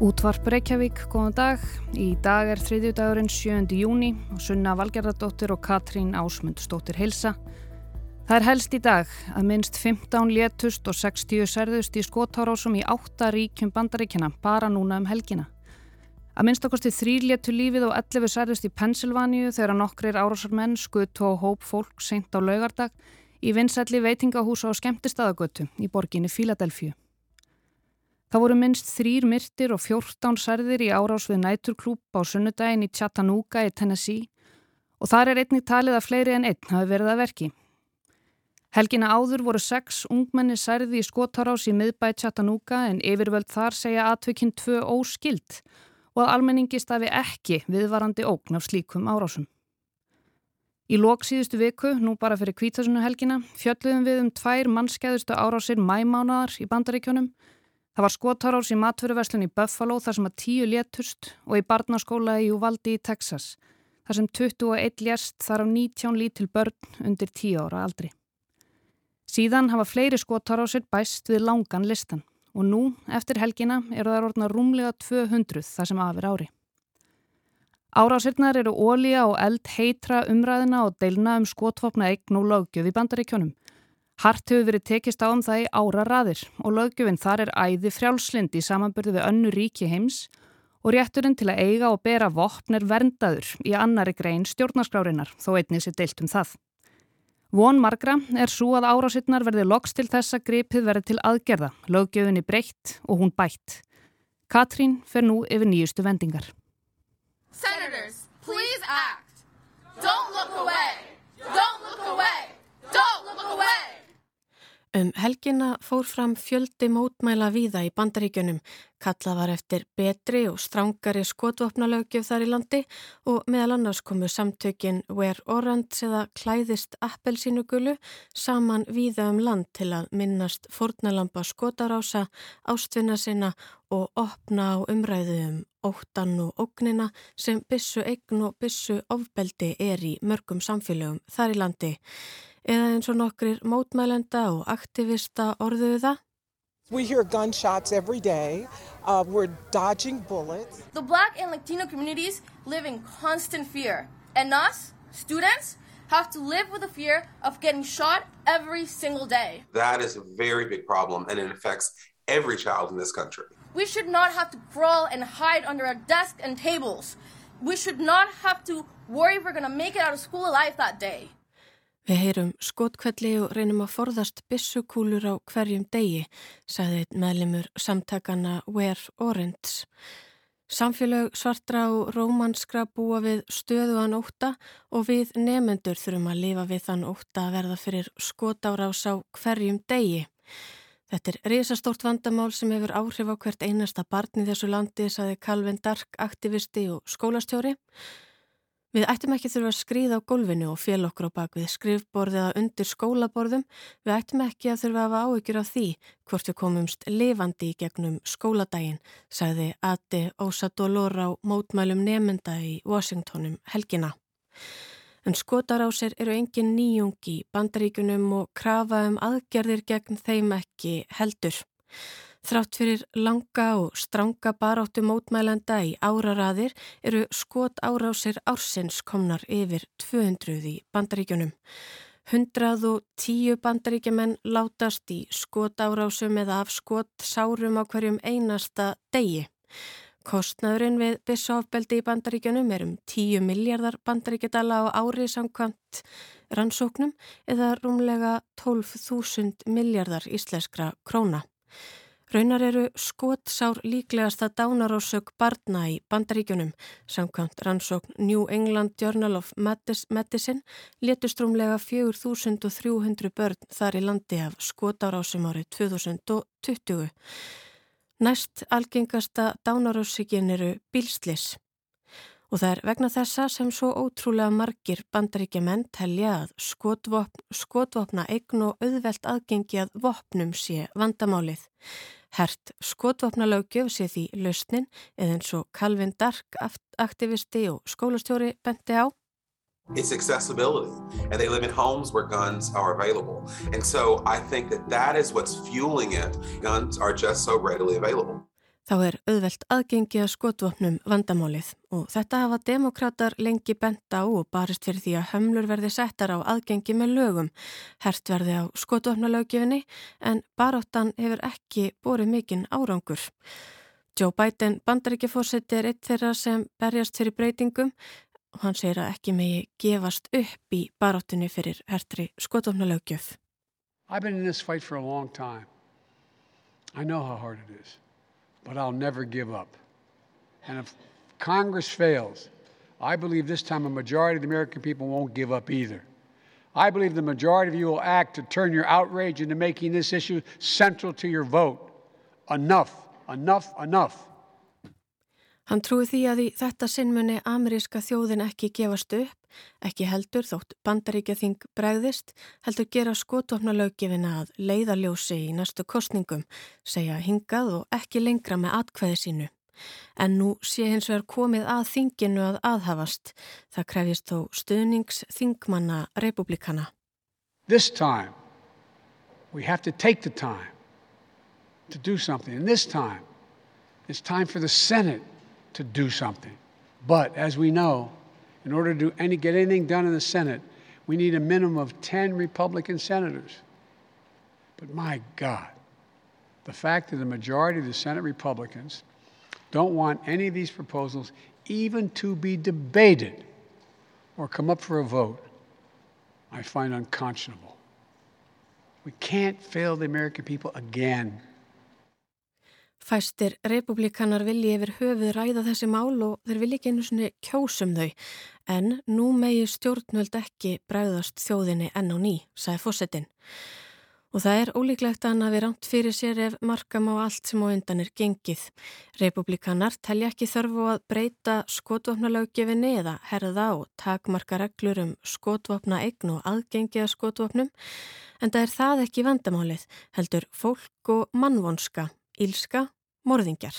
Útvarp Reykjavík, góðan dag. Í dag er þriðjudagurinn 7. júni og Sunna Valgerðardóttir og Katrín Ásmundsdóttir hilsa. Það er helst í dag að minnst 15 létust og 60 særðust í skotárásum í 8 ríkjum bandaríkjana bara núna um helgina. Að minnst okkarstu þrý létu lífið og 11 særðust í Pensilvaníu þegar nokkrir árásarmenn skutt og hóp fólk seint á laugardag í vinsætli veitingahúsa og skemmtistadagötu í borginni Fíladelfju. Það voru minnst þrýr myrtir og fjórtán særðir í árás við næturklúp á sunnudagin í Chattanooga í Tennessee og þar er einnig talið að fleiri en einn hafi verið að verki. Helgina áður voru sex ungmenni særði í skotárás í miðbæ Chattanooga en yfirvöld þar segja aðtökinn tvö óskild og að almenningi stafi ekki viðvarandi ógn af slíkum árásum. Í lok síðustu viku, nú bara fyrir kvítasunnu helgina, fjöldluðum við um tvær mannskæðustu árásir mæmánadar í bandaríkjónum Það var skotárás í matfyrirverslun í Buffalo þar sem að tíu létust og í barnaskóla í Uvaldi í Texas þar sem 21 lést þar á 19 lítil börn undir 10 ára aldri. Síðan hafa fleiri skotárásir bæst við langan listan og nú, eftir helgina, eru það orðna rúmlega 200 þar sem afir ári. Árásirnar eru ólíja og eld heitra umræðina og deilna um skotvopna eign og lögjöf í bandaríkjónum Hart hefur verið tekist á um það í ára raðir og löggjöfinn þar er æði frjálslind í samanbyrðu við önnu ríki heims og rétturinn til að eiga og bera vopn er verndaður í annari grein stjórnarskrárinar þó einnig sér deilt um það. Von margra er svo að árásitnar verði loks til þess að gripið verði til aðgerða, löggjöfinni breytt og hún bætt. Katrín fer nú yfir nýjustu vendingar. Senators, please act. Don't look away. Don't look away. Don't look away. Um helgina fór fram fjöldi mótmæla víða í bandaríkjunum, kalla var eftir betri og strángari skotvopnalögjöf þar í landi og meðal annars komu samtökin Wear Orange eða Klæðist Appelsínugulu saman víða um land til að minnast fornalampa skotarása, ástvinna sinna og opna á umræðu um óttan og ógnina sem bissu eign og bissu ofbeldi er í mörgum samfélögum þar í landi eða eins og nokkrir mótmælenda og aktivista orðuðu það. We hear gunshots every day. Uh, we're dodging bullets. The black and Latino communities live in constant fear. And us, students, have to live with the fear of getting shot every single day. That is a very big problem and it affects every child in this country. We should not have to crawl and hide under our desks and tables. We should not have to worry if we're going to make it out of school alive that day. Við heyrum skotkvelli og reynum að forðast bissukúlur á hverjum degi, sagði meðlimur samtakana Wear Orange. Samfélag svartra og rómanskra búa við stöðuan óta og við nefendur þurfum að lifa við þann óta að verða fyrir skotárás á hverjum degi. Þetta er risastórt vandamál sem hefur áhrif á hvert einasta barn í þessu landi, sagði Calvin Dark, aktivisti og skólastjóri. Við ættum ekki þurfa að skrýða á gólfinu og fél okkur á bakvið skrifborðið að undir skólaborðum. Við ættum ekki að þurfa að hafa áhyggjur af því hvort við komumst levandi í gegnum skóladaginn, sagði Ati Ósadolor á mótmælum nefnda í Washingtonum helgina. En skotarásir eru engin nýjung í bandaríkunum og krafa um aðgerðir gegn þeim ekki heldur. Þrátt fyrir langa og stranga baráttu mótmælenda í áraraðir eru skot árásir ársins komnar yfir 200 í bandaríkjunum. 110 bandaríkjumenn látast í skot árásum eða af skot sárum á hverjum einasta degi. Kostnaðurinn við bissofbeldi í bandaríkjunum er um 10 miljardar bandaríkjadala á ári samkvæmt rannsóknum eða rúmlega 12.000 miljardar íslenskra króna. Raunar eru skotsár líklegasta dánarósök barna í bandaríkjunum. Samkvæmt rannsókn New England Journal of Medicine letust rúmlega 4300 börn þar í landi af skotárásum árið 2020. Næst algengasta dánarósökin eru bílslis. Og það er vegna þessa sem svo ótrúlega margir bandaríkja menn telja að skotvopn, skotvopna eign og auðvelt aðgengi að vopnum sé vandamálið. Hert skotvopnalaugjöf sé því lausnin eða eins og Calvin Dark aktivisti og skólastjóri bendi á. It's accessibility and they live in homes where guns are available and so I think that that is what's fueling it. Guns are just so readily available. Þá er auðvelt aðgengi að skotvopnum vandamálið og þetta hafa demokrater lengi bent á og barist fyrir því að hömlur verði settar á aðgengi með lögum. Hert verði á skotvopnalögjöfinni en baráttan hefur ekki borið mikinn árangur. Joe Biden bandaríkjafórseti er eitt þeirra sem berjast fyrir breytingum og hann segir að ekki megi gefast upp í baráttunni fyrir hertri skotvopnalögjöf. I've been in this fight for a long time. I know how hard it is. But I'll never give up. And if Congress fails, I believe this time a majority of the American people won't give up either. I believe the majority of you will act to turn your outrage into making this issue central to your vote. Enough, enough, enough. Hann trúi því að í þetta sinnmunni ameríska þjóðin ekki gefast upp, ekki heldur þótt bandaríkja þing bregðist, heldur gera skotofna löggefina að leiðaljósi í næstu kostningum, segja hingað og ekki lengra með atkvæði sínu. En nú sé hins vegar komið að þinginu að aðhafast. Það krefjist þó stuðnings þingmanna republikana. This time we have to take the time to do something. And this time it's time for the Senate to do something. But as we know, in order to do any, get anything done in the Senate, we need a minimum of 10 Republican senators. But my God, the fact that the majority of the Senate Republicans don't want any of these proposals even to be debated or come up for a vote, I find unconscionable. We can't fail the American people again. Fæstir republikanar vilji yfir höfuð ræða þessi mál og þeir vilji ekki einu svona kjósum þau en nú megi stjórnvöld ekki bræðast þjóðinni enn á ný, sagði fósettin. Og það er ólíklegt að hann hafi ránt fyrir sér ef markam á allt sem á undan er gengið. Republikanar telja ekki þörfu að breyta skotvopnalöggefinni eða herða og takmarka reglur um skotvopna eign og aðgengi að skotvopnum en það er það ekki vandamálið, heldur fólk og mannvonska ílska, morðingjar.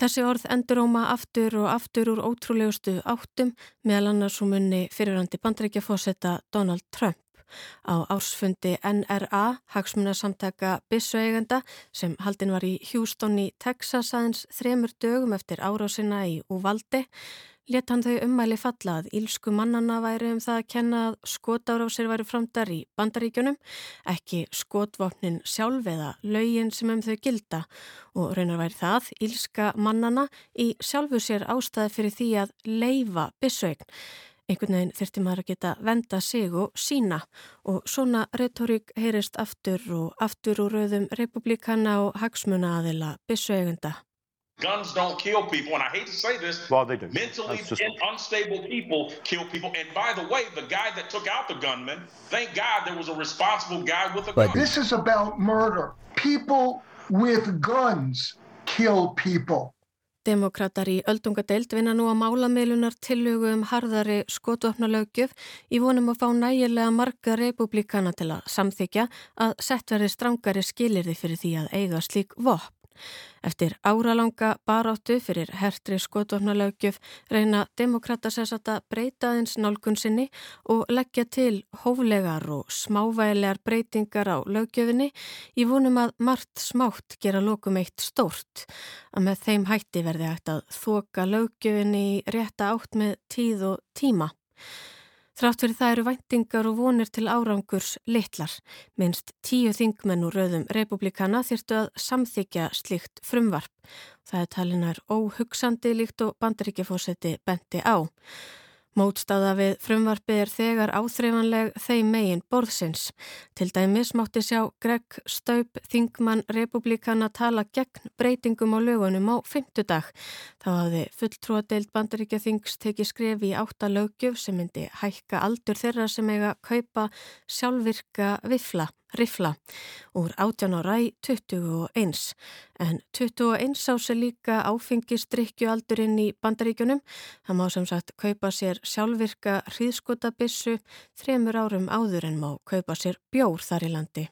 Þessi orð enduróma aftur og aftur úr ótrúlegustu áttum meðal annars úr munni fyrirhandi bandrækjafósetta Donald Trump á ársfundi NRA, hagsmunasamtaka Bissu-eigenda sem haldin var í Houston í Texas aðeins þremur dögum eftir árásina í Uvalde let hann þau ummæli falla að ílsku mannana væri um það að kenna að skotárásir væri framdar í bandaríkjunum, ekki skotvopnin sjálf eða laugin sem um þau gilda og raunar væri það ílska mannana í sjálfu sér ástæði fyrir því að leifa bissögn. Einhvern veginn þurfti maður að geta venda sig og sína og svona retorík heyrist aftur og aftur úr rauðum republikana og hagsmuna aðila bissögunda. Guns don't kill people, and I hate to say this. Well, they do. Mentally just... unstable people kill people. And by the way, the guy that took out the gunman, thank God there was a responsible guy with a but gun. This is about murder. People with guns kill people. Demokrater í öldungadeild vinna nú að málamiðlunar tillögu um harðari skotvapnalaugjöf í vonum að fá nægilega marga republikana til að samþykja að sett verði strangari skilirði fyrir því að eiga slík vopn. Eftir áralanga baráttu fyrir hertri skotvapnalaugjöf reyna demokrata sérsagt að breyta aðeins nálgun sinni og leggja til hóflegar og smávægilegar breytingar á laugjöfinni í vonum að margt smátt gera lokum eitt stórt. Að með þeim hætti verði hægt að þoka laugjöfinni í rétta átt með tíð og tíma. Þrátt fyrir það eru væntingar og vonir til árangurs litlar. Minst tíu þingmenn úr rauðum republikana þyrtu að samþykja slikt frumvarp. Það er talinar óhugsandi líkt og bandaríkjafósetti benti á. Mótstaða við frumvarfi er þegar áþreifanleg þeim megin borðsins. Til dæmis mátti sjá Greg Staup Þingmann republikana tala gegn breytingum á lögunum á fymtudag. Þá hafði fulltrúadeild bandaríkja þings tekið skref í átta lögjöf sem myndi hækka aldur þeirra sem eiga kaupa sjálfvirka vifla rifla úr 18 ára í 21 en 21 sá sér líka áfengistrykjualdurinn í bandaríkunum. Það má sem sagt kaupa sér sjálfvirka hríðskotabissu þremur árum áður en má kaupa sér bjór þar í landi.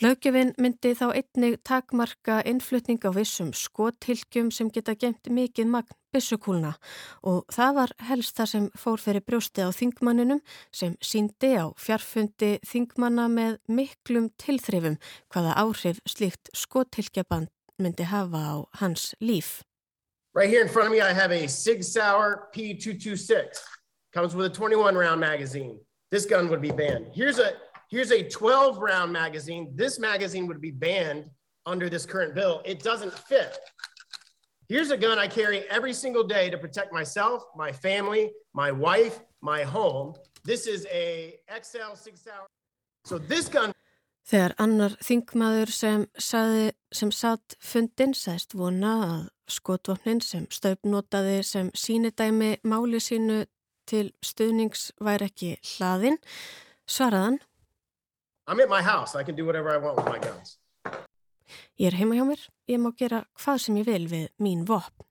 Laugjöfin myndi þá einnig takmarka innflutning á vissum skothylgjum sem geta gemt mikið magn byssukúlna og það var helst það sem fór fyrir brjósti á þingmanninum sem síndi á fjarfundi þingmanna með miklum tilþrifum hvaða áhrif slíkt skothylgjaband myndi hafa á hans líf. Right here in front of me I have a Sig Sauer P226. Comes with a 21 round magazine. This gun would be banned. Here's a here's a 12 round magazine. This magazine would be banned under this current bill. It doesn't fit. Here's a gun I carry every single day to protect myself, my family, my wife, my home. This is a XL Sig Sauer. So this gun Þegar annar þingmaður sem, saði, sem satt fundin sæst vona að skotvopnin sem stöpnotaði sem sínidæmi máli sínu til stuðnings væri ekki hlaðin, svaraðan I'm at my house. I can do whatever I want with my guns. Ég er heima hjá mér, ég má gera hvað sem ég vil við mín vopn.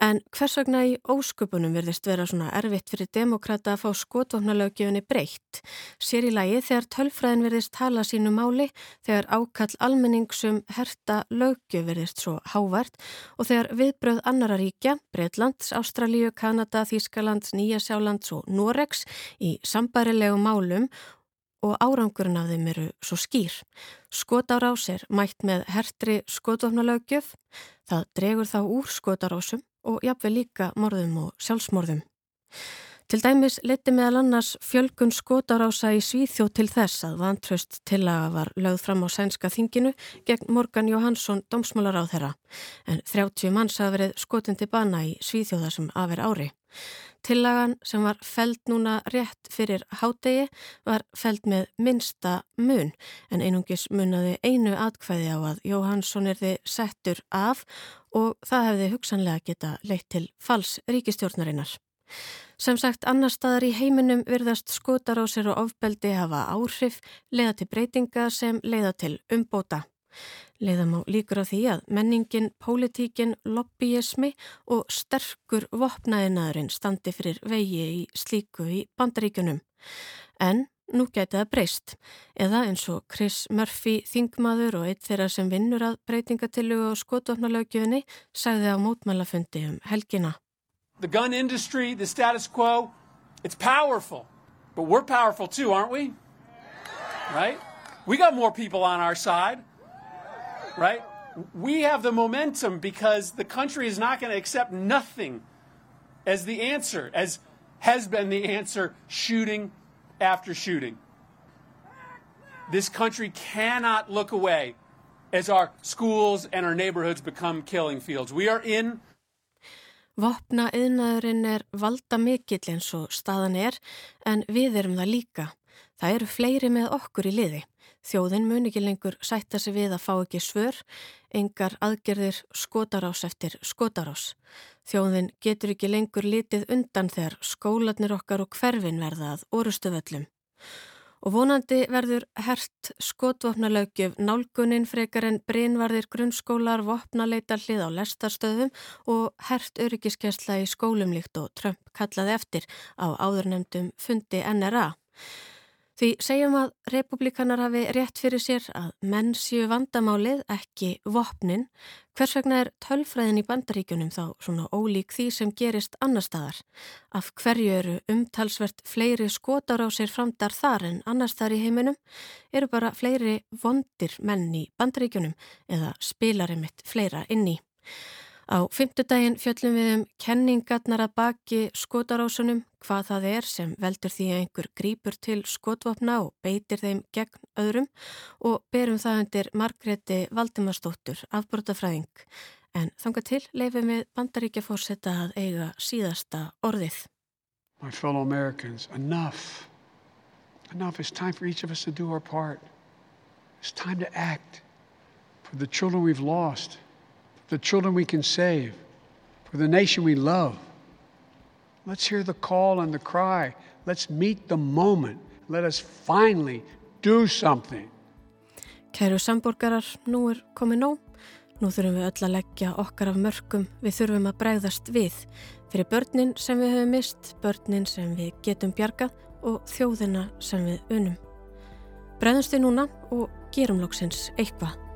En hvers vegna í ósköpunum verðist vera svona erfitt fyrir demokrata að fá skotvopnalögjöfunni breytt? Sér í lagi þegar tölfræðin verðist tala sínu máli, þegar ákall almenningsum herta lögjöf verðist svo hávart og þegar viðbröð annara ríkja, Breitlands, Ástralíu, Kanada, Þískalands, Nýjasjálands og Noregs í sambærilegu málum og árangurinn af þeim eru svo skýr. Skotárás er mætt með hertri skotvopnalögjöf, það dregur þá úr skotarásum og jafnveg líka morðum og sjálfsmorðum. Til dæmis leti meðal annars fjölgun skotarása í Svíþjóð til þess að vantraust tillaga var lögð fram á sænska þinginu gegn Morgan Johansson domsmálar á þeirra en 30 manns hafa verið skotin til bana í Svíþjóða sem afer ári. Tillagan sem var feld núna rétt fyrir hádegi var feld með minsta mun en einungis munnaði einu atkvæði á að Jóhansson er þið settur af og það hefði hugsanlega geta leitt til fals ríkistjórnarinnar. Sem sagt, annar staðar í heiminum virðast skotarósir og ofbeldi hafa áhrif, leiða til breytinga sem leiða til umbóta. Leiðam á líkur á því að menningin, pólitíkin, lobbyismi og sterkur vopnaðinaðurinn standi fyrir vegi í slíku í bandaríkunum. En nú gæti það breyst. Eða eins og Chris Murphy, þingmaður og eitt þeirra sem vinnur að breytingatillugu á skotvopnalaugjöfunni sagði á mótmælafundi um helgina. The gun industry, the status quo, it's powerful. But we're powerful too, aren't we? Right? We got more people on our side. Right? We have the momentum because the country is not going to accept nothing as the answer, as has been the answer, shooting after shooting. This country cannot look away as our schools and our neighborhoods become killing fields. We are in Vopna yðnaðurinn er valda mikill eins og staðan er en við erum það líka. Það eru fleiri með okkur í liði. Þjóðin mun ekki lengur sætta sig við að fá ekki svör, engar aðgerðir skotarás eftir skotarás. Þjóðin getur ekki lengur litið undan þegar skólanir okkar og hverfin verða að orustu völlum. Og vonandi verður hert skotvopnalaugjöf nálgunin frekar en breynvarðir grunnskólar, vopnaleita hlið á lestarstöðum og hert öryggiskesla í skólum líkt og Trump kallaði eftir á áðurnemdum fundi NRA. Því segjum að republikanar hafi rétt fyrir sér að menn séu vandamálið ekki vopnin. Hvers vegna er tölfræðin í bandaríkunum þá svona ólík því sem gerist annar staðar? Af hverju eru umtalsvert fleiri skotar á sér framdar þar en annar staðar í heiminum? Eru bara fleiri vondir menn í bandaríkunum eða spilar einmitt fleira inni? Á fymtudaginn fjöllum við um kenningarnar að baki skotarásunum, hvað það er sem veldur því að einhver grýpur til skotvapna og beitir þeim gegn öðrum og berum það undir Margreti Valdimarsdóttur, afbrotafræðing. En þanga til leifum við bandaríkja fórsetta að eiga síðasta orðið. My fellow Americans, enough. Enough. It's time for each of us to do our part. It's time to act for the children we've lost. The children we can save, for the nation we love. Let's hear the call and the cry. Let's meet the moment. Let us finally do something. Kæru samborgarar, nú er komið nóg. Nú þurfum við öll að leggja okkar af mörgum. Við þurfum að bregðast við fyrir börnin sem við höfum mist, börnin sem við getum bjargað og þjóðina sem við unum. Bregðumst við núna og gerum lóksins eitthvað.